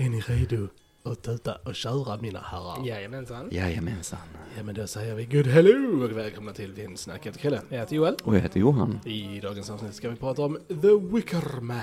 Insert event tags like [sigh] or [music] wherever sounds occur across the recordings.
Är ni redo att tuta och köra mina herrar? Jajamensan. Jajamensan. Ja men då säger vi good hello och välkomna till Vindsnack. Jag heter Kalle. Jag heter Joel. Och jag heter Johan. I dagens avsnitt ska vi prata om The Wicker Man.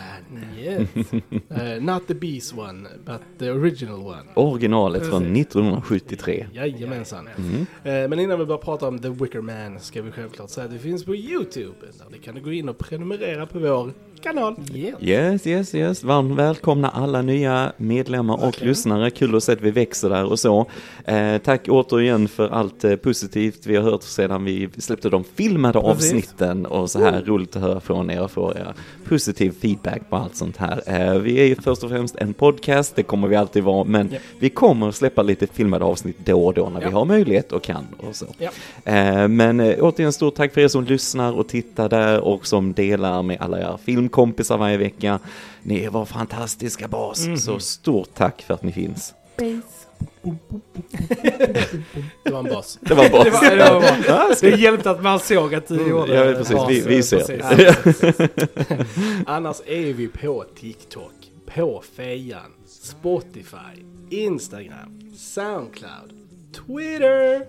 Yes. [laughs] Eh, not the beast one, but the original one. Originalet från Precis. 1973. Jajamensan. Mm. Eh, Men innan vi börjar prata om The Wicker Man ska vi självklart säga att det finns på Youtube. Där ni kan gå in och prenumerera på vår kanal. yes. Yes, yes, yes. Varmt välkomna alla nya medlemmar och Verkligen. lyssnare. Kul att se att vi växer där och så. Eh, tack återigen för allt eh, positivt vi har hört sedan vi släppte de filmade Precis. avsnitten och så här roligt att höra från er och få era positiv feedback på allt sånt här. Eh, vi är ju först och främst en podcast, det kommer vi alltid vara, men Japp. vi kommer att släppa lite filmade avsnitt då och då när vi Ja. har möjlighet och kan och så. Ja. Eh, Men återigen stort tack för er som lyssnar och tittar där och som delar med alla era filmkompisar varje vecka. Ni är vår fantastiska bas, Mhm. så stort tack för att ni finns. Det var en bas. Det var bas. Det, var, det, var bra. det hjälpte att man såg att du gjorde ja, precis. Vi- vi ser. Precis. Annars är vi på TikTok, på Fejan, Spotify, Instagram, Soundcloud, Twitter,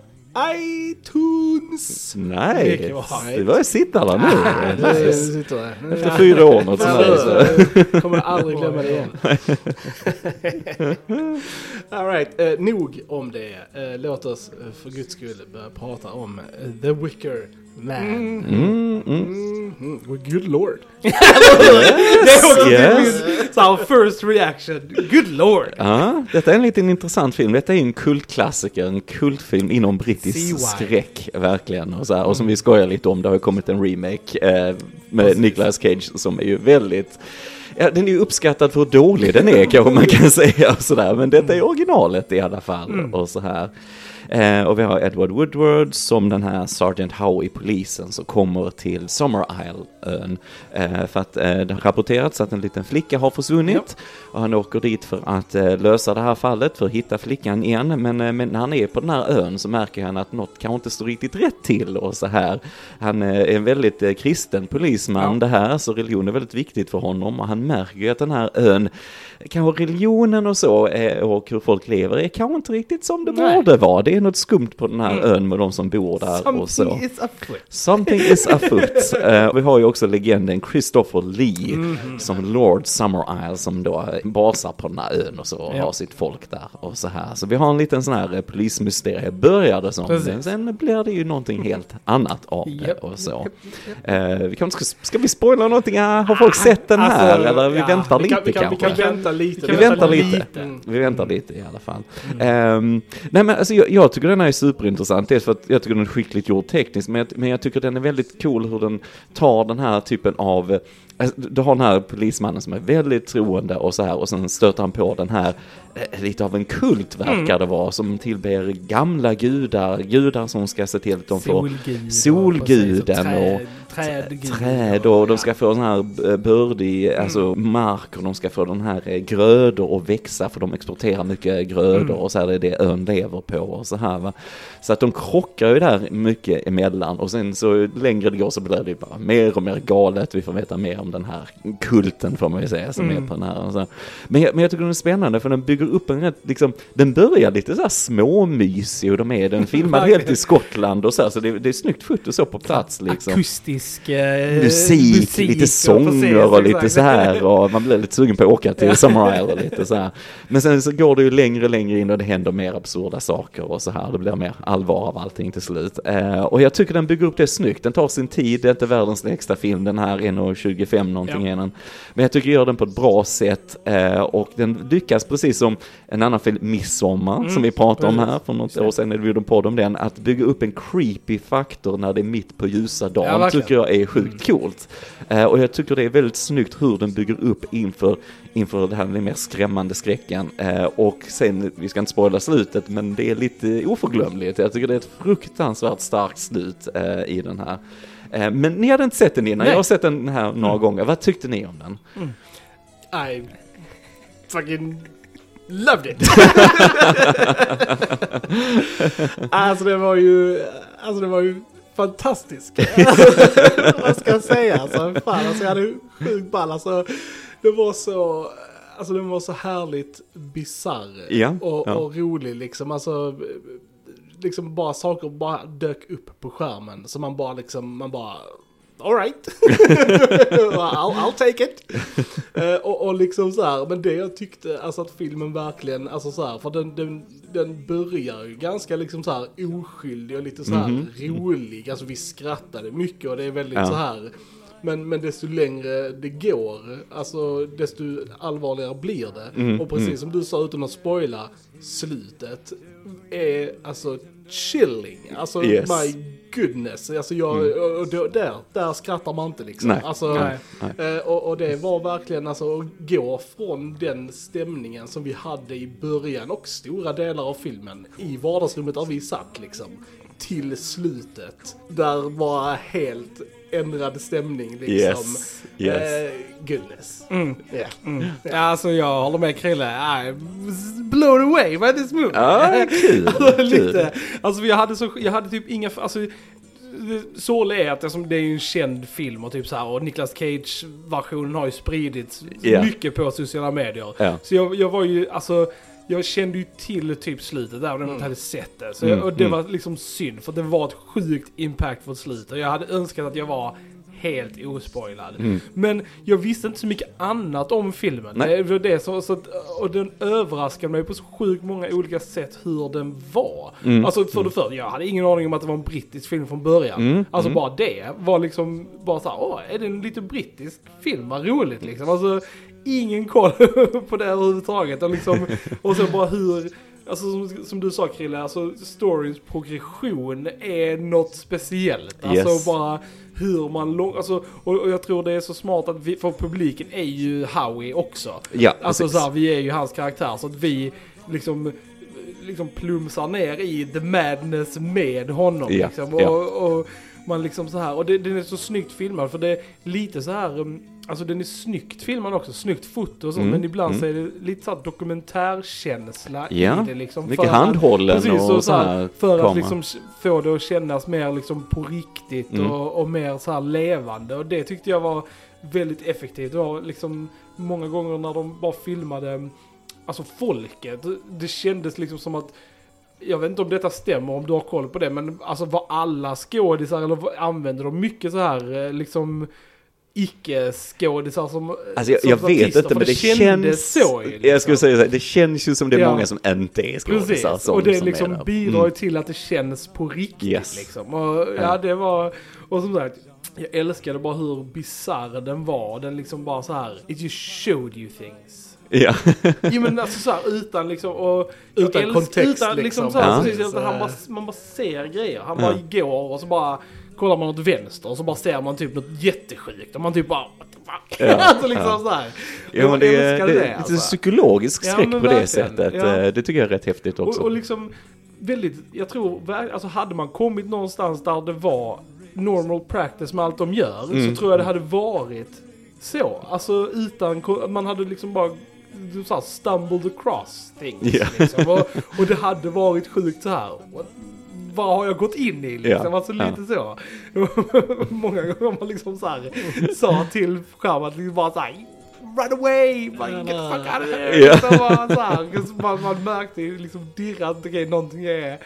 iTunes. Nej, bra. det var sitta där nu. Sitter. Efter fyra år något sånt där. kommer aldrig glömma det igen. [laughs] Alright, eh, nog om det. Eh, låt oss eh, för guds skull börja prata om The Wicker Man. Mm, mm. Mhm. Good lord. [laughs] Det är också Yes. min så first reaction. Good lord. Ja, detta är en liten intressant film. Detta är en kultklassiker, en kultfilm inom brittisk skräck, verkligen. Och, så här, och som vi skojar lite om, det har ju kommit en remake eh, med Precis. Nicolas Cage som är ju väldigt Ja, den är ju uppskattad för hur dålig den är kanske man kan [laughs] säga och sådär, men detta är originalet i alla fall och så här. Eh, och vi har Edward Woodward som den här Sergeant Howe i polisen som kommer till Summer Isle-ön. Eh, för att eh, det har rapporterats att en liten flicka har försvunnit och han åker dit för att eh, lösa det här fallet, för att hitta flickan igen. Men, eh, men när han är på den här ön så märker han att något kanske inte står riktigt rätt till och så här. Han eh, är en väldigt kristen polisman Ja. det här, så religion är väldigt viktigt för honom och han märker ju att den här ön, kanske religionen och så och hur folk lever är kanske inte riktigt som det Nej. borde vara. Det är något skumt på den här ön med de som bor där och så. Something is afoot. Something is afoot. [laughs] Eh, vi har ju också legenden Christopher Lee Mhm. som Lord Summer Isle som då basar på den här ön och så och Ja. har sitt folk där och så här. Så vi har en liten sån här eh, polismysterie börjar det som. Precis. Sen blir det ju någonting helt annat av det och så. Eh, vi kanske ska, ska vi spoila någonting? Ah, har folk sett den här? Alltså, eller vi ja, väntar Vi lite kan, vi, kan, vi kanske? kan vänta lite. Vi kan väntar vänta lite. lite. Mm. Vi väntar lite i alla fall. Ehm, nej men alltså jag, jag tycker den här är superintressant, dels för att jag tycker den är skickligt gjord tekniskt, men jag, men jag tycker den är väldigt cool hur den tar den här typen av Alltså, du har den här polismannen som är väldigt troende och så här och sen stöter han på den här, eh, lite av en kult verkar det vara, som tillber gamla gudar, gudar som ska se till att de får Solgud. solguden och trädgud. Träd och de ska få sån här eh, bördig, alltså mark och de ska få den här eh, grödor att växa för de exporterar mycket grödor och så här det är det ön lever på och så här va. Så att de krockar ju där mycket emellan och sen så längre det går så blir det bara mer och mer galet. Vi får veta mer om den här kulten får man ju säga som är på den här. Och så. Men, jag, men jag tycker den är spännande för den bygger upp en rätt, liksom, den börjar lite så här småmysig och de är, den filmad [laughs] helt i Skottland och så här, så det, det är snyggt foto så på plats liksom Akustisk eh, musik, lite och sånger precis, och lite exakt. så här och man blir lite sugen på att åka till Isle och lite så här. Men sen så går det ju längre och längre in och det händer mer absurda saker och så här. Det blir mer allvar av allting till slut. Eh, och jag tycker den bygger upp det snyggt. Den tar sin tid, det är inte världens längsta film, den här 1.25 någonting Ja. den. Men jag tycker gör den på ett bra sätt eh, och den lyckas precis som en annan film, Midsommar, Mm, som vi pratade om här för något år sedan när vi gjorde en podd om den, att bygga upp en creepy faktor när det är mitt på ljusa Ja, dagen tycker jag är sjukt coolt. Eh, och jag tycker det är väldigt snyggt hur den bygger upp inför, inför det här med mer skrämmande skräcken. Eh, och sen, vi ska inte spoila slutet, men det är lite oförglömligt. Jag tycker det är ett fruktansvärt starkt slut eh, i den här. Men ni hade inte sett den innan, Nej. jag har sett den här några gånger. Vad tyckte ni om den? I fucking loved it. [laughs] alltså det var ju, alltså det var ju fantastiskt. [laughs] Vad ska jag säga? Alltså, fan, alltså jag hade sjukt ball. Alltså, det var så, alltså den var så härligt bizarr Ja, och, ja. och rolig liksom. Alltså, liksom bara saker bara dök upp på skärmen. Så man bara liksom, man bara, alright. [laughs] I'll, I'll take it. Eh, och, och liksom så här, men det jag tyckte, alltså att filmen verkligen, alltså så här, för den, den, den börjar ju ganska liksom så här oskyldig och lite så här rolig. Alltså vi skrattade mycket och det är väldigt Ja. så här. Men, men desto längre det går, alltså desto allvarligare blir det. Mm, och precis som du sa utan att spoila, slutet är alltså chilling. Alltså Yes. my goodness. Alltså jag, och, och då, där, där skrattar man inte liksom. Nej. Alltså, Nej. eh, och, och det var verkligen alltså att gå från den stämningen som vi hade i början och stora delar av filmen i vardagsrummet där vi satt liksom. Till slutet. Där var helt ändrad stämning liksom. Yes, yes. Eh, goodness. Mm. Yeah. Ja, alltså jag håller med Krille. I was blown away by this movie. Ja, [laughs] kul, alltså, lite. Alltså jag hade, så, jag hade typ inga, alltså det- sorgliga är att det är ju en känd film och typ så här och Nicolas Cage-versionen har ju spridits Ja. mycket på sociala medier. Ja. Så jag, jag var ju, alltså jag kände ju till typ slutet där, jag inte hade sett det. Så Mm, jag, och det mm. var liksom synd, för det var ett sjukt impactfullt slut. Och jag hade önskat att jag var helt ospoilad. Mm. Men jag visste inte så mycket annat om filmen. Nej. Det det så att, och den överraskade mig på så sjukt många olika sätt hur den var. Mm. Alltså för det första, jag hade ingen aning om att det var en brittisk film från början. Mm, Alltså mm. bara det var liksom, bara såhär, åh, är det en lite brittisk film? Vad roligt liksom. Alltså, ingen koll [laughs] på det överhuvudtaget. Och, liksom, [laughs] och så bara hur, alltså som, som du sa Krille, alltså storyns progression är något speciellt. Alltså Yes. bara hur man lång, alltså, och, och jag tror det är så smart att vi, för publiken är ju Howie också. Ja, Alltså precis. så här, vi är ju hans karaktär så att vi liksom liksom plumsar ner i the madness med honom Ja, liksom. Och, ja. och man liksom så här, och det, den är så snyggt filmad för det är lite så här, um, alltså den är snyggt filmad också, snyggt foto och så, Mm, men ibland mm. så är det lite så här dokumentärkänsla Ja, i det liksom. mycket för att- handhållen Precis, och så här För att liksom få det att kännas mer liksom på riktigt Mm. och, och mer så här levande. Och det tyckte jag var väldigt effektivt. Det var liksom många gånger när de bara filmade alltså folket. Det kändes liksom som att jag vet inte om detta stämmer, om du har koll på det, men alltså var alla skådisar eller vad- använde de mycket så här eh, liksom icke-skådisar som Alltså jag, som jag vet inte, men det, kändes känns... så ju, Jag liksom. skulle säga så här, det känns ju som det är Ja. många som inte är skådisar Precis, som, och det som liksom är där. bidrar ju Mm. till att det känns på riktigt Yes. liksom. Och ja, Ja. det var, och som sagt, jag älskade bara hur bisarr den var. Den liksom bara så här, it just showed you things. Ja. [laughs] Jo men alltså så här, utan liksom och... Utan kontext, utan, liksom. liksom. så här, Ja. precis, Så, han bara, man bara ser grejer. Han Ja. bara går och så bara kollar man åt vänster och så bara ser man typ något jättesjukt. Och man typ bara what the fuck? Ja. [laughs] alltså liksom Ja. så här. Ja, men det, älskade det, är lite alltså. psykologisk Ja, skräck men på det sättet. Ja. Eh, Det tycker jag är rätt häftigt också. Och, och liksom väldigt, jag tror, alltså hade man kommit någonstans där det var normal practice med allt de gör Mm. så tror jag det hade varit så. Alltså utan, man hade liksom bara du sa stumbled across things. Ja. Liksom. Och, och det hade varit sjukt så här. What, vad har jag gått in i liksom? Ja. Alltså lite så. [laughs] Många gånger man liksom så här [laughs] sa till skärmen att liksom bara så här Run away! Bara, Get the fuck out of here! Ja. Liksom bara så här, så man, man märkte ju liksom dirrat, okej någonting är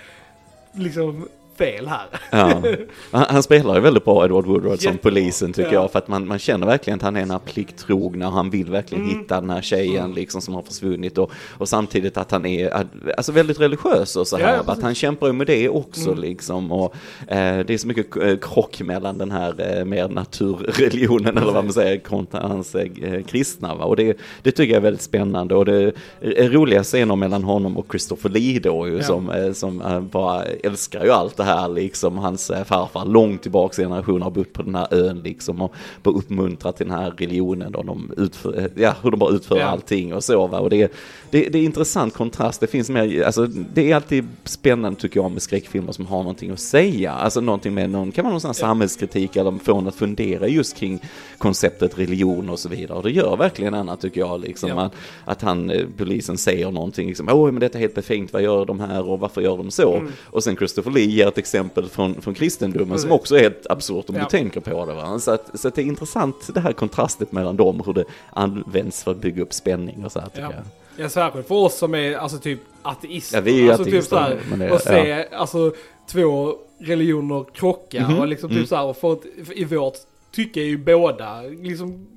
liksom fel här. Ja. [laughs] Han, han spelar ju väldigt bra Edward Woodward som Jättebra. polisen tycker Ja. jag. För att man, man känner verkligen att han är den här plikttrogna. Han vill verkligen Mm. hitta den här tjejen liksom som har försvunnit. Och, och samtidigt att han är alltså väldigt religiös och så här. ja, att han kämpar ju med det också Mm. liksom. Och eh, det är så mycket eh, krock mellan den här eh, mer naturreligionen eller vad man säger kontra hans eh, kristna. Va? Och det, det tycker jag är väldigt spännande. Och det är roliga scener mellan honom och Christopher Lee då ju som, eh, som eh, bara älskar ju allt det här liksom. Hans eh, farfar långt tillbaka i generationer har bott på den här ön liksom och bara uppmuntrat till den här religionen och de utför, eh, ja, hur de bara utför Ja. allting och så va. Och det, det, det är intressant kontrast. Det finns mer, alltså det är alltid spännande tycker jag med skräckfilmer som har någonting att säga. Alltså någonting med någon, kan vara någon sån här samhällskritik eller få att fundera just kring konceptet religion och så vidare. Och det gör verkligen Anna tycker jag liksom. Ja. Att, att han, eh, polisen säger någonting liksom, åh men detta är helt befängt, vad gör de här och varför gör de så? Mm. Och sen Christopher Lee ger citerat exempel från, från kristendomen som också är helt absurt om Ja. du tänker på det. Va? Så, att, så att det är intressant det här kontrastet mellan dem hur det används för att bygga upp spänning och så här tycker Ja. jag. Ja, särskilt för oss som är alltså typ ateister. Ja, vi är ju alltså, ateister, Typ så här, men det- och se alltså två religioner krocka Mhm, och liksom mm. typ så här, och för att, i vårt tycke är ju båda liksom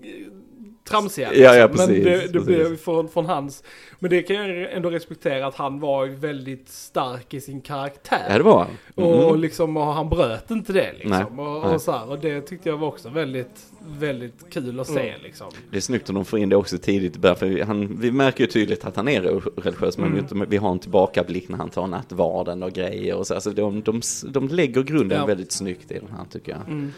tramsiga. Ja, ja, liksom. precis, Men det, det blev från, från hans, men det kan jag ändå respektera att han var ju väldigt stark i sin karaktär. Ja, det var han. Och Mhm. liksom, och han bröt inte det liksom. Nej, och, nej. och, så här, och det tyckte jag var också väldigt, väldigt kul att se Mm. liksom. Det är snyggt om de får in det också tidigt i för vi- han, vi märker ju tydligt att han är religiös, men Mm. vi- vi har en tillbakablick när han tar nattvarden och grejer och så. Alltså de, de, de lägger grunden Ja. väldigt snyggt i den här tycker jag. Mm.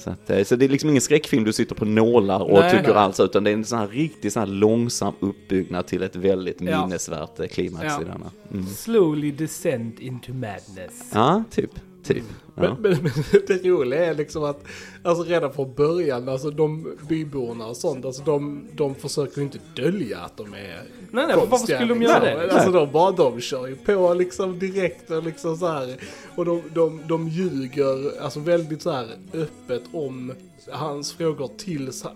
Så, att, eh, så det är liksom ingen skräckfilm du sitter på nålar och Nej, tycker nej. alls, utan det är en sån här riktigt sån här långsam uppbyggnad till ett väldigt Ja. minnesvärt eh, klimax Ja. i denna. Mm. Slowly descend into madness. Ja, typ. Typ. Ja. Men, men, men [laughs] det roliga är liksom att, alltså redan från början, alltså de byborna och sånt, alltså de, de försöker ju inte dölja att de är Nej, nej, varför skulle de göra det? Alltså de bara, de kör ju på liksom direkt och liksom så här. Och de, de, de ljuger alltså väldigt så här öppet om hans frågor till, så-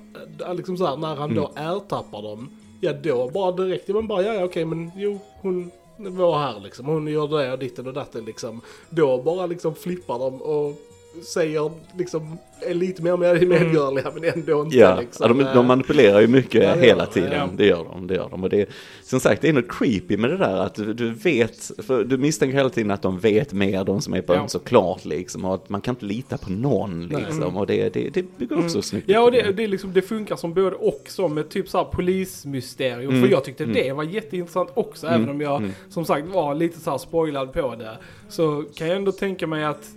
liksom så här, när han då ertappar dem. Ja då bara direkt, ja men bara, ja ja okej men jo, hon var här liksom, hon gör det och ditten och datten liksom. Då bara liksom flippar de och säger liksom, är lite mer med- medgörliga men ändå inte Ja, liksom. ja, de, de manipulerar ju mycket Ja, hela de, tiden. ja. Det gör de, det gör de. Och det, som sagt, det är något creepy med det där att du, du vet, för du misstänker hela tiden att de vet mer, de som är på Ja. ön såklart liksom. Och att man kan inte lita på någon liksom. Och det, det, det bygger också snyggt. Ja, och det, det, liksom, det funkar som både och som ett typ såhär polismysterium. Mm, För jag tyckte mm. det var jätteintressant också. Mm, Även om jag mm. som sagt var lite såhär spoilad på det. Så kan jag ändå tänka mig att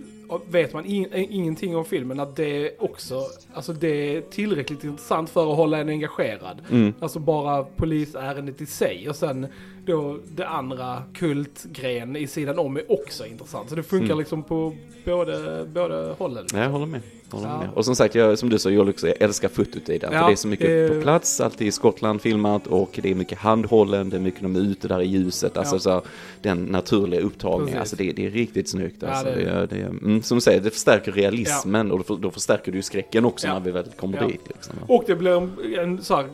vet man in, ingenting om filmen att det också, alltså det är tillräckligt intressant för att hålla en engagerad. Mm. Alltså bara polisärendet i sig och sen då det andra kultgren i sidan om är också intressant. Så det funkar Mm. liksom på både, både hållen. Ja, jag håller med. Håller Ja. med. Och som sagt, jag, som du sa Joel också, jag älskar fotot i den. Ja, för det är så mycket eh, på plats, alltid i Skottland filmat och det är mycket handhållen, det är mycket de är ute där i ljuset. Alltså Ja. så, den naturliga upptagningen, alltså det, det är riktigt snyggt. Alltså, det det, det. det, mm, som du säger, det förstärker realismen och då, för- då förstärker du skräcken också när vi väl kommer dit. Liksom. Och det blir en, en så här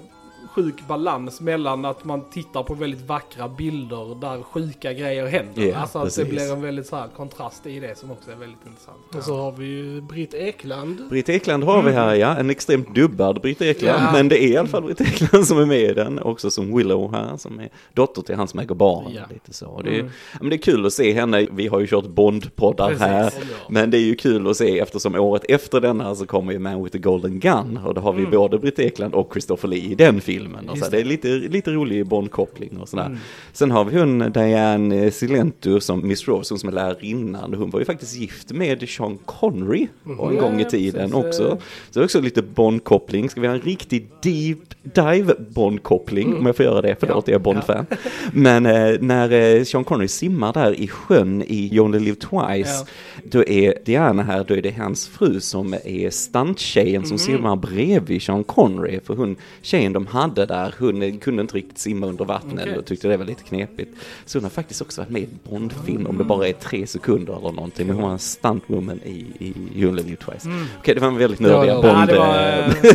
sjuk balans mellan att man tittar på väldigt vackra bilder där sjuka grejer händer. Ja, alltså att precis. det blir en väldigt så här kontrast i det som också är väldigt intressant. Och så har vi ju Britt Ekland. Britt Ekland har vi här, ja. En extremt dubbad Britt Ekland. Ja. Men det är i alla fall Britt Ekland som är med i den. Också som Willow här, som är dotter till han som äger barn. Ja. Lite så. Och Det, är, Mm. men det är kul att se henne. Vi har ju kört Bond-poddar Precis. här. Men det är ju kul att se eftersom året efter denna så kommer ju Man with the Golden Gun. Och då har vi Mm. både Britt Ekland och Christopher Lee i den filmen. Och så Just det är lite, lite rolig Bond-koppling och sådär. Mm. Sen har vi hon Diane Silento som Miss Rose, hon som är lärarinnan. Hon var ju faktiskt gift med Sean Connery en Ja, gång i ja, tiden precis. också. Så det är också lite Bond-koppling. Ska vi ha en riktig deep dive Bond-koppling, om jag får göra det, för Ja. jag är Bond-fan. Men eh, när eh, Sean Connery simmar där i sjön i You Only Live Twice, Ja. då är Diana här, då är det hans fru som är stunttjejen som simmar bredvid Sean Connery. För hon, tjejen de hade där, hon eh, kunde inte riktigt simma under vattnet Okej. och tyckte det var lite knepigt. Så hon har faktiskt också varit med i en Bond-film, om det bara är tre sekunder eller någonting. Men hon var en stuntwoman i, i Live Twice. Okej, det var en väldigt nördiga Ja, Bond. ja, det var,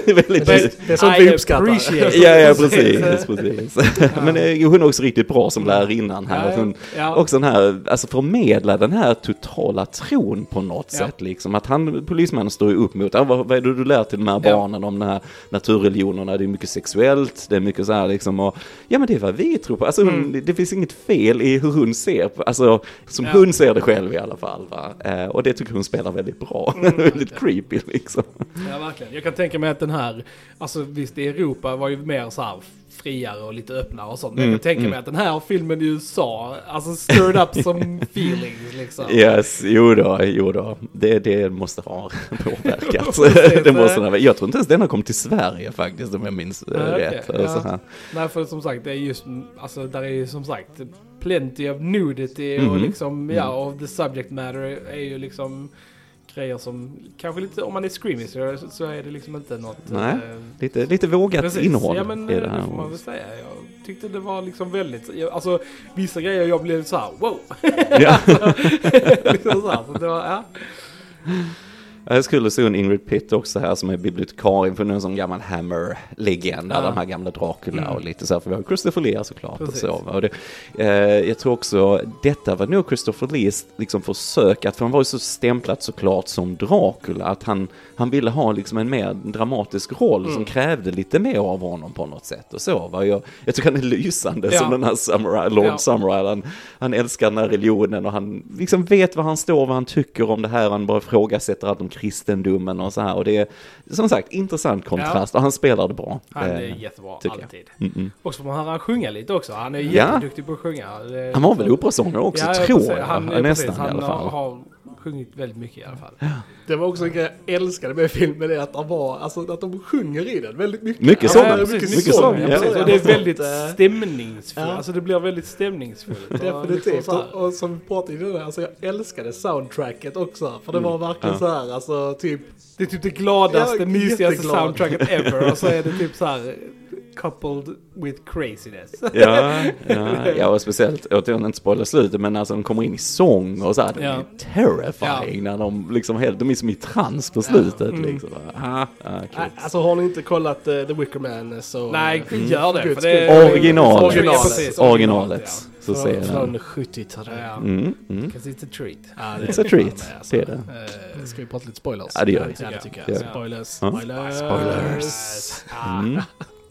eh, [laughs] väldigt Det- det är sånt vi uppskattar. Ja, ja precis. precis. [laughs] Men eh, hon är också riktigt bra som lärarinnan här. Hon, ja. Också den här, alltså förmedla den här totala tron på något Ja. sätt. Liksom. Att han, polismannen står ju upp mot, ah, vad, vad är det du lär till de här Ja. barnen om de här naturreligionerna? Det är mycket sexuellt, det är mycket så här liksom. Och, ja men det är vad vi tror på. Alltså hon, Mm. det, det finns inget fel i hur hon ser på, alltså som Ja. hon ser det själv i alla fall. Eh, och det tycker hon spelar väldigt bra. Mm, [laughs] väldigt creepy liksom. Ja, verkligen. Jag kan tänka mig att den här, alltså visst i Europa var ju mer så här friare och lite öppnare och sånt. Men Mm, jag kan tänka mm. mig att den här filmen i USA, alltså stirred up [laughs] some feelings liksom. Yes, jo då, jo då. Det, det måste ha [laughs] påverkat. [laughs] Det måste den ha. Jag tror inte ens den har kommit till Sverige faktiskt, om jag minns eh, Ja, okej. rätt. Ja. Så här. Nej, för som sagt, det är just, alltså där är ju som sagt plenty of nudity Mhm. och liksom, ja, Mm. och the subject matter är ju liksom grejer som, kanske lite, om man är screaming så, så är det liksom inte något... Nej, eh, Lite, lite vågat Precis, innehåll ja men i det det här. får man väl säga. Jag tyckte det var liksom väldigt, jag- alltså vissa grejer jag blev så här: wow. Ja. [laughs] liksom så, här, så det var, ja. Jag skulle se en Ingrid Pitt också här som är bibliotekarie för någon sån gammal Hammer-legend, alla Ja. de här gamla Dracula och lite så här, för vi har Christopher Lee såklart och så. Och det, eh, jag tror också, detta var nog Christopher Lees liksom försök att, för han var ju så stämplat såklart som Dracula, att han, han ville ha liksom en mer dramatisk roll som krävde lite mer av honom på något sätt och så. Va? Jag, jag tycker han är lysande Ja. som den här samurai, Lord Ja. Samurai, han, han älskar den här religionen och han liksom vet vad han står, vad han tycker om det här, han bara ifrågasätter allt om kristendomen och så här. Och det är som sagt intressant kontrast och han spelar det bra. Han är Eh, jättebra, alltid. mm, mm. Och så får man höra han sjunga lite också. Han är Ja. jätteduktig på att sjunga. Han var väl operasångare också, Ja, ja, tror jag. Han, Ja, ja, nästan precis. i alla Han fall. har sjungit väldigt mycket i alla fall. Det var också en grej jag älskade med filmen, är att, de var, alltså, att de sjunger i den väldigt mycket. Mycket sång, det är precis, mycket mycket sång. sång, Ja, ja. Ja, Och det är väldigt stämningsfullt. Ja. Alltså det blir väldigt stämningsfullt. Definitivt. liksom Och, och som vi pratade om, alltså jag älskade soundtracket också. För det var verkligen Mm. Ja. så här, alltså typ, Det är typ det gladaste, Ja, mysigaste jätteglad. soundtracket ever. Och så är det typ så här coupled with craziness. Ja, ja, ja, och speciellt, återigen inte spoila slutet, men alltså de kommer in i sång och så här, det Ja. är terrifying när de liksom helt, de är som i trans på slutet Mm. liksom. Ah, ah, alltså har ni inte kollat uh, The Wicker Man så... Nej, eh, gör det. För det skull. Originalet. Originalet. Ja, precis, Originalet. Så Från, säger från 70-talet. Ja. Mm, mm. Because it's a treat. Ja, It's a treat, alltså. det är det. Eh, ska vi prata lite spoilers? Ja, det gör vi. Ja, det tycker Ja. jag. Spoilers. Ja. Spoilers. Spoilers. Ah, Mm.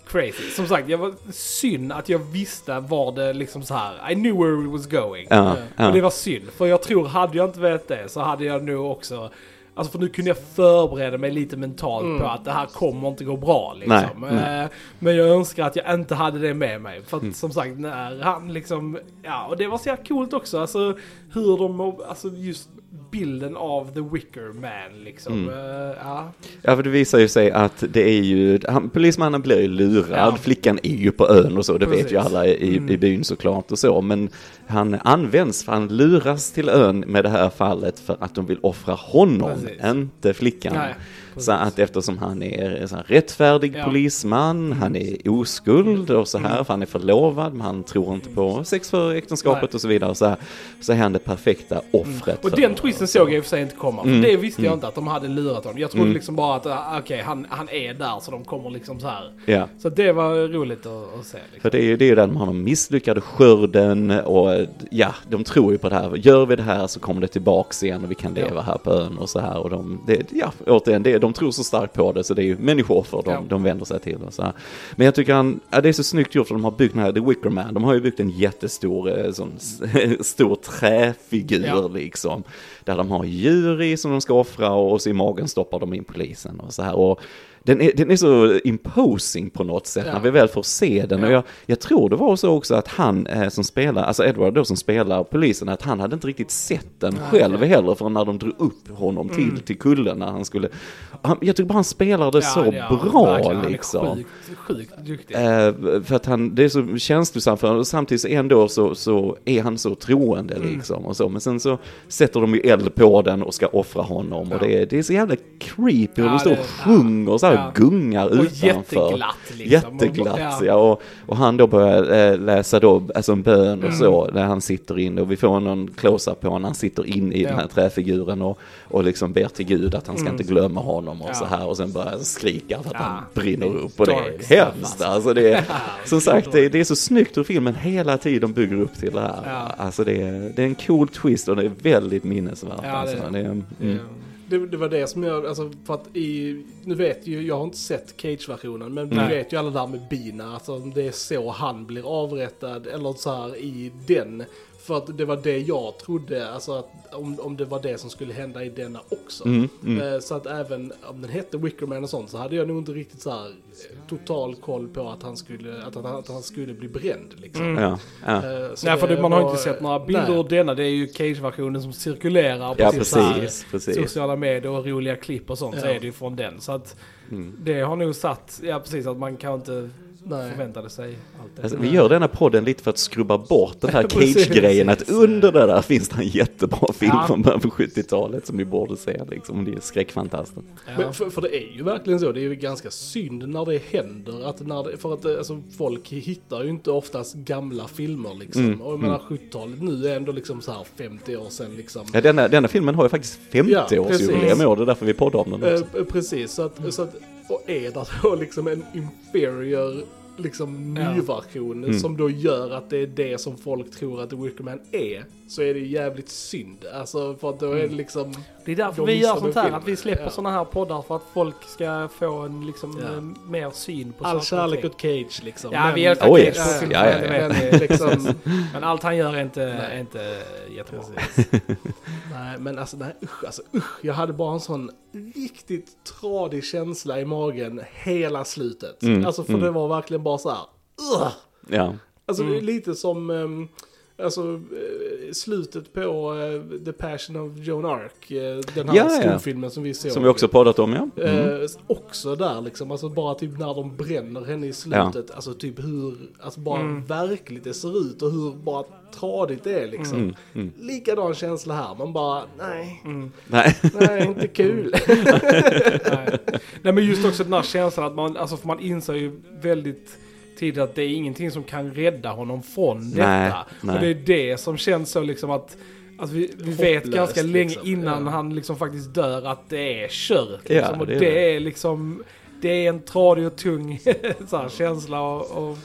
Crazy. Som sagt, jag var synd att jag visste var det liksom så här. I knew where it was going. Ja, Och det ja. var synd. För jag tror, hade jag inte vetat det så hade jag nog också... Alltså för nu kunde jag förbereda mig lite mentalt Mm. på att det här kommer inte gå bra liksom. Nej, nej. Eh, Men jag önskar att jag inte hade det med mig. För att Mm. som sagt, när han liksom... Ja, och det var så jävla coolt också. Alltså hur de... Alltså just bilden av The Wicker Man liksom. Mm. Eh, ja. Ja, för det visar ju sig att det är ju, han, polismannen blir ju lurad, Ja. flickan är ju på ön och så, det vet Precis. ju alla i, Mm. i byn såklart och så, men han används, för han luras till ön med det här fallet för att de vill offra honom, Precis. inte flickan. Nej, Så att eftersom han är sån här rättfärdig Ja. polisman, han är oskuld och så här, för han är förlovad, men han tror inte på sex för äktenskapet Nej. och så vidare, så, här, så är han det perfekta offret. Och den twisten såg jag i och för sig inte komma. För Mm. det visste jag Mm. inte att de hade lurat honom. Jag trodde Mm. liksom bara att ah, okej, han, han är där så de kommer liksom så här. Ja. Så det var roligt att, att se. Liksom. För det är ju det är ju där de har de misslyckade skörden och ja, de tror ju på det här. Gör vi det här så kommer det tillbaks igen och vi kan leva Ja. här på ön och så här. Och de, det, ja, återigen, det, de tror så starkt på det så det är ju människooffer de, Ja. de vänder sig till och så här. Men jag tycker han, ja, det är så snyggt gjort för de har byggt den här, The Wicker Man, de har ju byggt en jättestor eh, sån, [laughs] stor träfigur Ja. liksom. Där de har djur i som de ska offra och, och så i magen stoppar de in polisen och så här. Och den är, den är så imposing på något sätt Ja. när vi väl får se den. Och Ja. jag, jag tror det var så också att han eh, som spelar, alltså Edward då som spelar polisen, att han hade inte riktigt sett den Nej, själv heller förrän när de drog upp honom till, till kullen när han skulle, han, jag tycker bara han spelar det så ja, bra verkligen. Han är liksom. Sjukt, sjukt duktig. Eh, för att han, det är så känslosamt för honom och samtidigt så ändå så, så är han så troende Mm. liksom och så. Men sen så sätter de ju eld på den och ska offra honom och Ja. det är, det är så jävla creepy och Ja, de står och sjunger och så här ja. gungar och utanför. jätteglatt liksom. Jätteglatt Och- ja. och, och han då börjar eh, läsa då, alltså en bön och Mm. så, när han sitter inne och vi får någon close-up på när han sitter inne i den här träfiguren och, och liksom ber till Gud att han ska Mm. inte glömma honom och så här och sen börjar han skrika för att han brinner upp och det är hemskt alltså. alltså. [laughs] Det är, som sagt, det, det är så snyggt hur filmen hela tiden bygger upp till det här. Alltså det är, det är en cool twist och det är väldigt minnesvärt. Ja, det alltså. det är, mm. Det, det var det som jag, alltså för att i, nu vet ju, jag har inte sett Cage-versionen, men Nej. vi vet ju alla där med bina, alltså det är så han blir avrättad, eller så här i den. För att det var det jag trodde, alltså att om, om det var det som skulle hända i denna också. Mm, mm. Eh, Så att även om den hette Wickerman och sånt så hade jag nog inte riktigt så här eh, total koll på att han skulle, att han, att han skulle bli bränd liksom. Mm. Ja, ja. Eh, så Nej, för det man har var- inte sett några bilder Nej. ur denna. Det är ju Cage-versionen som cirkulerar på ja så här precis, precis. sociala medier och roliga klipp och sånt. Så Ja. är det ju från den. Så att Mm. det har nog satt, ja precis, att man kan inte Nej. förväntade sig allt. Alltså, vi gör denna podden lite för att skrubba bort den här [laughs] Cage-grejen, att under det där finns det en jättebra film Ja. från början på 70-talet som ni borde se liksom, det är skräckfantasten. Ja. För, för det är ju verkligen så, det är ju ganska synd när det händer. Att när det, för att eh, alltså, folk hittar ju inte oftast gamla filmer liksom. Mm, Och jag menar 70-talet nu är ändå liksom så här 50 år sedan liksom. Ja, denna, denna filmen har ju faktiskt Ja, 50-årsjubileum precis. i år, det är därför vi poddar om den också. Eh, precis, så att, så att, och är det då liksom en inferior liksom Ja. nyversion Mm. som då gör att det är det som folk tror att The Wicker Man är, så är det jävligt synd. Alltså för att då är det liksom... Det är därför De vi gör sånt här, filmen. att vi släpper Ja. såna här poddar för att folk ska få en liksom Ja. eh, mer syn på All kärlek åt Cage liksom. Ja, Men- vi älskar Oh, Cage yes. film, Ja, ja, ja. Men, vi. liksom, [laughs] Men allt han gör är inte, är inte jättebra. nej, men alltså, nej, usch, alltså usch. Jag hade bara en sån riktigt tradig känsla i magen hela slutet. Mm, Alltså för mm. det var verkligen bara så här. Ugh! Ja. Alltså Mm. det är lite som ehm, alltså, eh, slutet på eh, The Passion of Joan Arc. eh, den här Ja, ja. skolfilmen som vi såg. Som vi också poddat om, ja. Mm. Eh, också där liksom, alltså bara typ när de bränner henne i slutet, alltså typ hur, alltså bara Mm. verkligt det ser ut och hur bara tradigt det är liksom. Mm, mm. Likadan känsla här, man bara, nej, Mm. Nej. nej, inte kul. [laughs] Nej. Nej men just också den här känslan att man, alltså för man inser ju väldigt tidigt att det är ingenting som kan rädda honom från detta. Nej, nej. Och det är det som känns så liksom att att vi, vi vet ganska länge liksom. innan Ja. han liksom faktiskt dör att det är kört. Ja, Liksom. och det det är är, det. liksom, det är en tradig och tung [laughs] så här, känsla och, och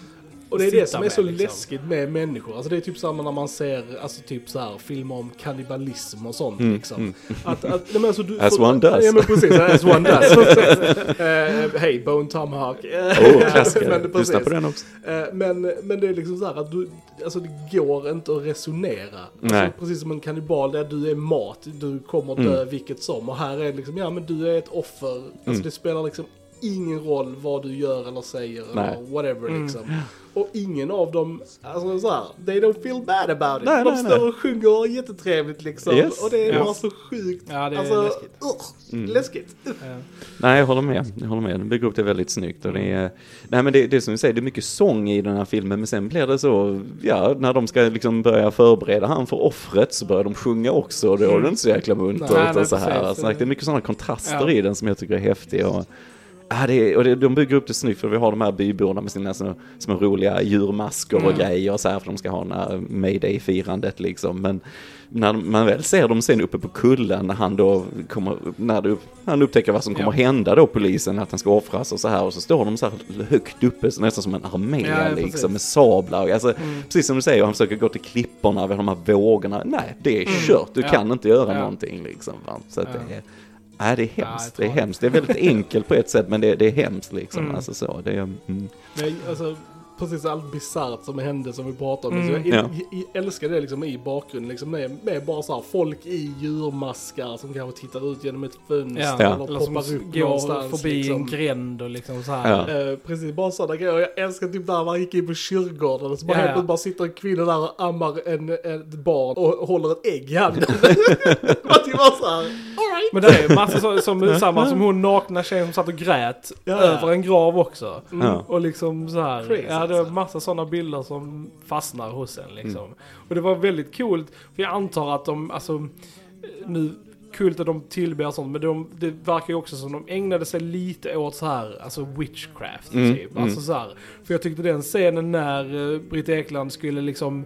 Och det är det som är med, så liksom. läskigt med människor. Alltså det är typ samma när man ser alltså typ så här, filmer om kannibalism och sånt Mm, liksom. mm. Att, att, nej, men alltså, du, As för- one does. Ja men precis, as one does. [laughs] [laughs] Eh, Hej, Bone Tomahawk. [laughs] Oh, klassiker. Men Lyssna på den också. Eh, Men, men det är liksom så här att du, alltså det går inte att resonera. Alltså, Nej. precis som en kannibal där du är mat, du kommer dö Mm. vilket som. Och här är liksom, ja men du är ett offer. Alltså Mm. det spelar liksom ingen roll vad du gör eller säger Nej. eller whatever Mm. liksom. Och ingen av dem, alltså så här, they don't feel bad about it. Nej, De nej, står nej. och sjunger jättetrevligt liksom. Yes. Och det är Ja. bara så sjukt. Ja, det är alltså, läskigt. Ugh, Mm. läskigt. Ja. Nej, jag håller med. Jag håller med. Den bygger upp det väldigt snyggt. Och det är, nej, men det, det är som du säger, det är mycket sång i den här filmen, men sen blir det så, ja, när de ska liksom börja förbereda han för offret så börjar de sjunga också och då är det inte så jäkla muntert och så här. Alltså, det är mycket sådana kontraster Ja. i den som jag tycker är häftiga. Och, ja, det och det, de bygger upp det snyggt för vi har de här byborna med sina små, små roliga djurmasker och Mm. grejer och så här för de ska ha den här mayday-firandet liksom. Men när man väl ser dem sen uppe på kullen när han då kommer, när det, han upptäcker vad som kommer Ja. hända då polisen, att han ska offras och så här och så står de så här högt uppe, så nästan som en armé Ja, liksom precis. med sablar. Alltså, Mm. Precis som du säger, han försöker gå till klipporna vid de här vågorna. Nej, det är Mm. kört, du Ja. kan inte göra Ja. någonting liksom. Va? Så det är, nej, det är Ja, hemskt, jag det är hemskt. Det är väldigt enkelt på ett sätt, men det, det är hemskt liksom. Mm. Alltså så, det är, mm. Nej, alltså precis allt bisarrt som hände som vi pratade om. Mm. Så jag, Ja. älskar det liksom i bakgrunden, liksom med, med bara så här folk i djurmaskar som kanske tittar ut genom ett fönster Ja. Eller Eller som poppar upp går någonstans. förbi liksom. en gränd och liksom så här. Ja. Eh, precis, bara sådana grejer. Jag älskar typ där man gick in på kyrkogården och så bara Ja, helt bara sitter en kvinna där och ammar en, ett barn och håller ett ägg i handen. [laughs] Man typ bara såhär, alright. Men det är massa så, som, samma som hon nakna tjejen som satt och grät Ja. över en grav också. Ja. Och liksom så här, Crazy, var alltså. massa sådana bilder som fastnar hos en liksom. Och det var väldigt coolt, för jag antar att de, alltså, nu kult att de tillber sånt, men de, det verkar ju också som de ägnade sig lite åt så här, alltså witchcraft Mm, typ. mm. Alltså så här, för jag tyckte den scenen när uh, Britt Ekland skulle liksom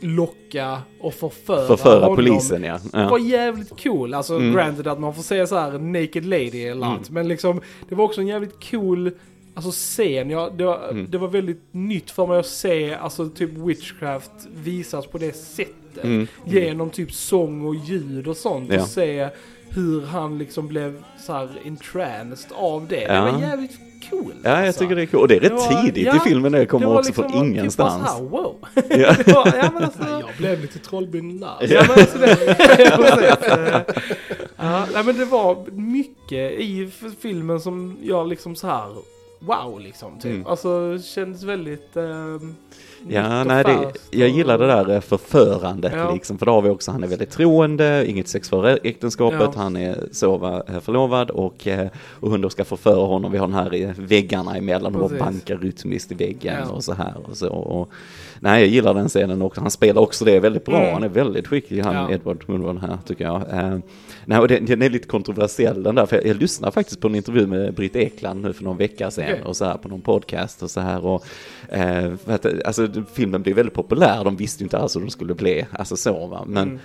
locka och förföra, Förföra honom, polisen ja. det var jävligt cool. Alltså Mm. granted att man får se så här naked lady eller Mm. allt. Men liksom det var också en jävligt cool alltså, scen. Ja, det, var, Mm. det var väldigt nytt för mig att se alltså typ witchcraft visas på det sättet. Mm. Genom typ sång och ljud och sånt. Ja. Och se hur han liksom blev så här entranced av det. Ja. Det var jävligt cool. Ja, jag alltså. tycker det är coolt. Och det är rätt Det var- tidigt ja, i filmen, det kommer Det var också liksom, från typ ingenstans. här, wow. Ja. [laughs] [laughs] det var, ja, men alltså, Jag blev lite trollbynnar. Ja men alltså det, [laughs] ja. Eh, ja, nej, men det var mycket i filmen som jag liksom så här wow liksom typ. Mm. Alltså kändes väldigt, eh, Ja, nej, och det, jag och- gillar det där eh, förförandet Ja. liksom, för då har vi också, han är väldigt troende, inget sex före äktenskapet, Ja. han är så va, eh, förlovad och, eh, och hon då ska förföra honom, vi har den här i väggarna emellan och Precis. bankar rytmiskt i väggen Ja. och så här och så. Och, nej, jag gillar den scenen också, han spelar också det väldigt bra, Mm. han är väldigt skicklig han Ja. Edward Woodward här tycker jag. Eh, nej, och den, den är lite kontroversiell den där, för jag, jag lyssnade faktiskt på en intervju med Britt Ekland nu för någon vecka sedan Okej. och så här på någon podcast och så här och eh, att, alltså filmen blev väldigt populär, de visste ju inte alls hur de skulle bli, alltså så va, men, Mm.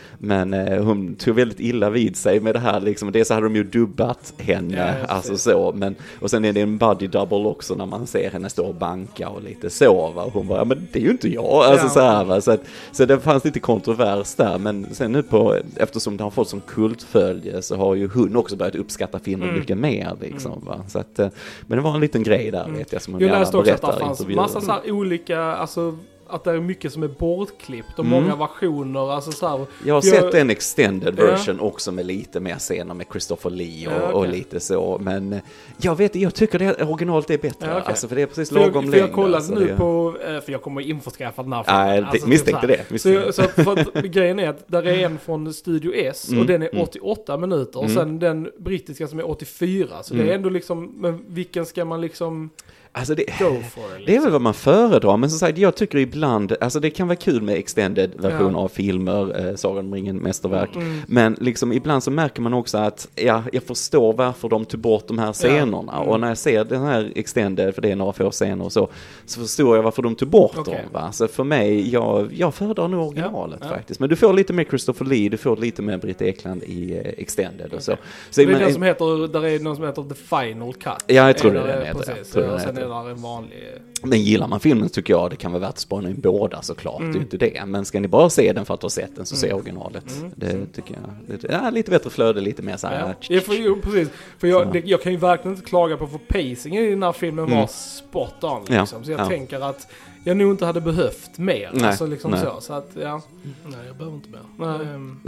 men eh, hon tog väldigt illa vid sig med det här liksom, dels så hade de ju dubbat henne, jag alltså så, men och sen är det en buddy double också när man ser henne stå och banka och lite så va, och hon bara, ja men det är ju inte jag, alltså Ja. så här va, så att, så det fanns lite kontrovers där, men sen nu på, eftersom det har fått sån kultfölje så har ju hon också börjat uppskatta filmen Mm. mycket mer liksom va, så att, eh, men det var en liten grej där vet jag som hon Jag gärna läste också att berättar det i fanns intervjuer. massa så här olika, alltså att det är mycket som är bortklippt och Mm. många versioner, alltså så här, Jag har Jag- sett en extended Ja. version också med lite mer scener med Christopher Lee och, Ja, okej. och lite så. Men eh, jag vet jag tycker det originalet är bättre. Ja, okej. Alltså för det är precis jag, lagom för jag längd, alltså, nu det- på, eh, för jag kommer införskaffa den här filmen. Nej, det- Alltså, typ misstänkte så här. det. Så, Misstänkte. jag- så för att [laughs] grejen är att där är en från Studio S Mm, och den är mm. 88 minuter och Mm. sen den brittiska som är 84. Så det Mm. är ändå liksom, men vilken ska man liksom Alltså det, for? Liksom? det är väl vad man föredrar, men som sagt jag tycker ibland, alltså det kan vara kul med extended version Ja. av filmer, eh, Sagan om ringen, mästerverk. Mm. Men liksom ibland så märker man också att, ja, jag förstår varför de tog bort de här scenerna. Mm. Och när jag ser den här extended, för det är några få scener och så, så förstår jag varför de tog bort Okej. dem. Va? Så för mig, jag, jag föredrar nog originalet Ja, ja. faktiskt. Men du får lite med Christopher Lee, du får lite med Britt Ekland i eh, extended och så. så Det är men- den som heter, där är någon som heter The Final Cut. Ja, jag tror det är den heter, Precis, jag tror och den heter. Det en vanlig... Men gillar man filmen så tycker jag det kan vara värt att spana in båda såklart, Mm. det är ju inte det. Men ska ni bara se den för att ha sett den så se originalet. Mm. Det tycker jag. Det, ja, lite bättre flöde, lite mer så här. Ja, ja för, jo, precis. För jag, det, jag kan ju verkligen inte klaga på för pacingen i den här filmen Mm. var spot on liksom. Så jag ja. tänker att jag nog inte hade behövt mer. Nej, alltså liksom nej. så. Så att, ja. Nej, jag behöver inte mer. Nej. Ehm, [laughs]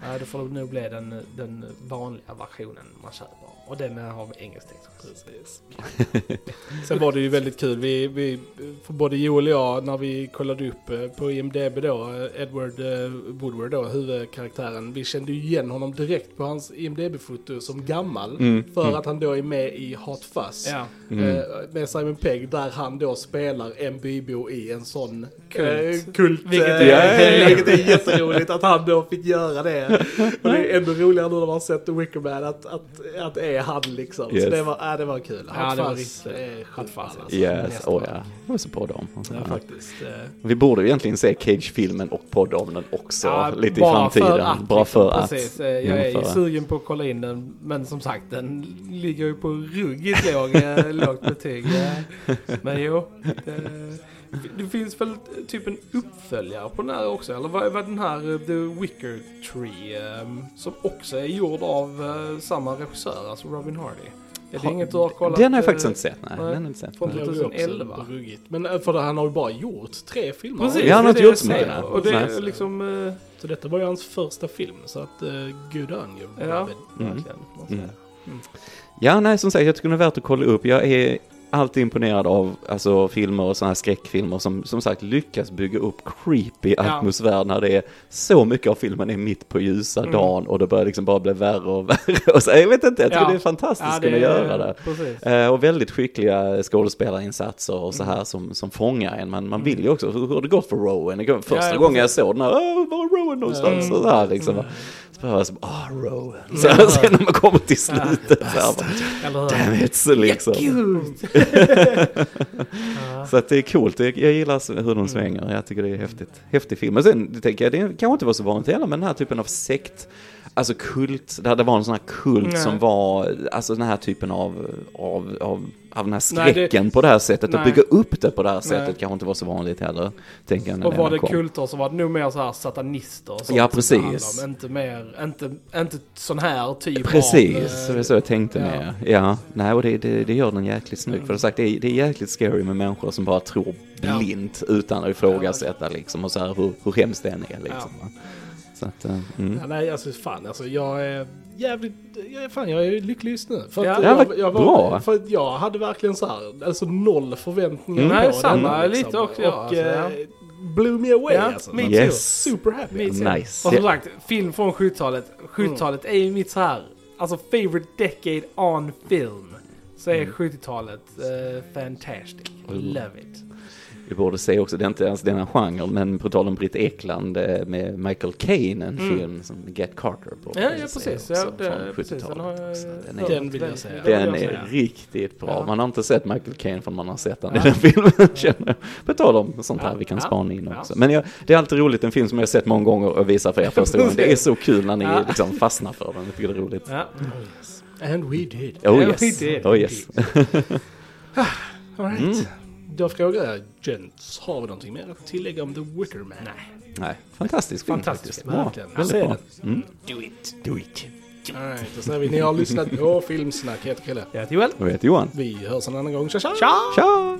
Nej, det får nog bli den, den vanliga versionen man köper. Och den har engelsk text. Precis. [laughs] Sen var det ju väldigt kul. Vi, vi, för både Joel och jag, när vi kollade upp eh, på IMDB då, eh, Edward eh, Woodward då, huvudkaraktären, vi kände ju igen honom direkt på hans IMDB-foto som gammal. Mm, För mm. att han då är med i Hot Fuzz. Ja. Mm. Med Simon Pegg, där han då spelar en bybo i en sån Kult. eh, kult Vilket eh, är- Ja, vilket är jätteroligt att han då fick göra det. Och det är ändå roligare nu när man har sett The Wicker Man att, att, att det är han liksom. Yes. Så det var, äh, det var kul. Ja, det var riktigt- sjukt Fuzz, ball, alltså. Yes, åh år. ja. Jag var så på dem. Ja, faktiskt. eh. Vi borde ju egentligen se Cage-filmen och podda om den också Ja, lite i framtiden. För att, bara för liksom, att. Precis, jag är ju sugen på att kolla in den. Men som sagt, den ligger ju på ruggigt låg, eh, lågt betyg. [laughs] Men jo, det, det finns väl typ en uppföljare på den här också? Eller vad är den här eh, The Wicker Tree? eh, Som också är gjord av eh, samma regissör, alltså Robin Hardy. Är det Ha- inget du har kollat? Den har jag eh, faktiskt inte sett, nej. nej. Den har jag inte sett. Från nej. Det var ju också 2011. ruggigt. Men eh, för det, han har ju bara gjort tre filmer. Precis, Ja, han har det inte gjort så mycket, nej. Och det är liksom... eh, Så detta var ju hans första film. Så att, uh, good on you, Ja. Robin. Mm. Verkligen, Mm. säga. Ja, nej, som sagt, jag tycker det är värt att kolla upp. Jag är alltid imponerad av alltså, filmer och sådana här skräckfilmer som som sagt lyckas bygga upp creepy Ja. atmosfär när det är så mycket av filmen är mitt på ljusa Mm. dagen och det börjar liksom bara bli värre och [laughs] värre. Och så, jag vet inte, jag tycker Ja. det är fantastiskt ja, att kunna göra det. Precis. Eh, och väldigt skickliga skådespelarinsatser och så här som, som fångar en. Man, man vill ju också, hur har det gått för Rowan? Det Första Mm. ja, gången jag såg den här, "Åh, var är Rowan någonstans? Mm. Och så här liksom. Så bara, ah, Rowan. Så här, sen när man kommer till slutet så här, bara, damn it, så [laughs] [laughs] [laughs] Så att det är coolt, jag, jag gillar hur de svänger, jag tycker det är häftigt. Häftig film. Men sen tänker jag, det kanske inte var så vanligt heller, men den här typen av sekt, alltså kult, det var en sån här kult Nej. som var, alltså den här typen av, av, av, av den här Nej, det- skräcken på det här sättet, Nej. att bygga upp det på det här sättet Nej. kanske inte var så vanligt heller, tänker jag Och var den det kom. kulter så var det nog mer så här satanister och sånt Ja, precis. om. Inte mer, inte, inte sån här typ Precis, av... så det är så jag tänkte ja. med. Ja, nej och det, det, det gör den jäkligt snyggt. För det, sagt, det, är, det är jäkligt scary med människor som bara tror Ja. blint utan att ifrågasätta liksom och så här hur, hur hemskt det än är liksom. va. Så att, eh, mm. Ja, nej, alltså fan, alltså jag är jävligt, jag är, fan jag är lycklig just nu. För Ja. att Ja, jag, jag bra. För att jag hade verkligen så här, alltså noll förväntningar Mm. på Nej, samma, denna, lite också, ja, Och alltså, ja. eh, blew me away Ja, alltså. me too. Super happy. Me too. Nice. Och som sagt, film från 70-talet. 70-talet är ju mitt så här, alltså favorite decade on film. Så är 70-talet uh, fantastic. Love it. Vi borde se också, det är inte ens denna genre, men på tal om Britt Ekland eh, med Michael Caine, en Mm. film som Get Carter på. Ja, ja precis. Ja, det, från precis. Den, har 70-talet. jag, Så den är, Den vill jag se. den är riktigt bra. Ja. Man har inte sett Michael Caine förrän man har sett den i Ja. den filmen. [laughs] På tal om sånt här Ja. vi kan spana in Ja. också. Men jag, det är alltid roligt, en film som jag har sett många gånger och visar för er första gången. Det är så kul när ni Ja. liksom fastnar för den. Jag tycker det är roligt. Ja. Oh, yes. And we did. Oh yes, did. oh yes. [laughs] All right. Mm. Då frågar jag Gents, har vi någonting mer att tillägga om The Wicker Man? Nej. Nej, fantastisk film Fantastisk faktiskt. film, Bra, verkligen. väldigt bra. Mm. Do it. Do it. All right, då säger vi ni har lyssnat på Filmsnack. Jag heter Chrille. Jag heter Joel. Jag heter Johan. Vi hörs en annan gång. Tja tja! Tja! Tja!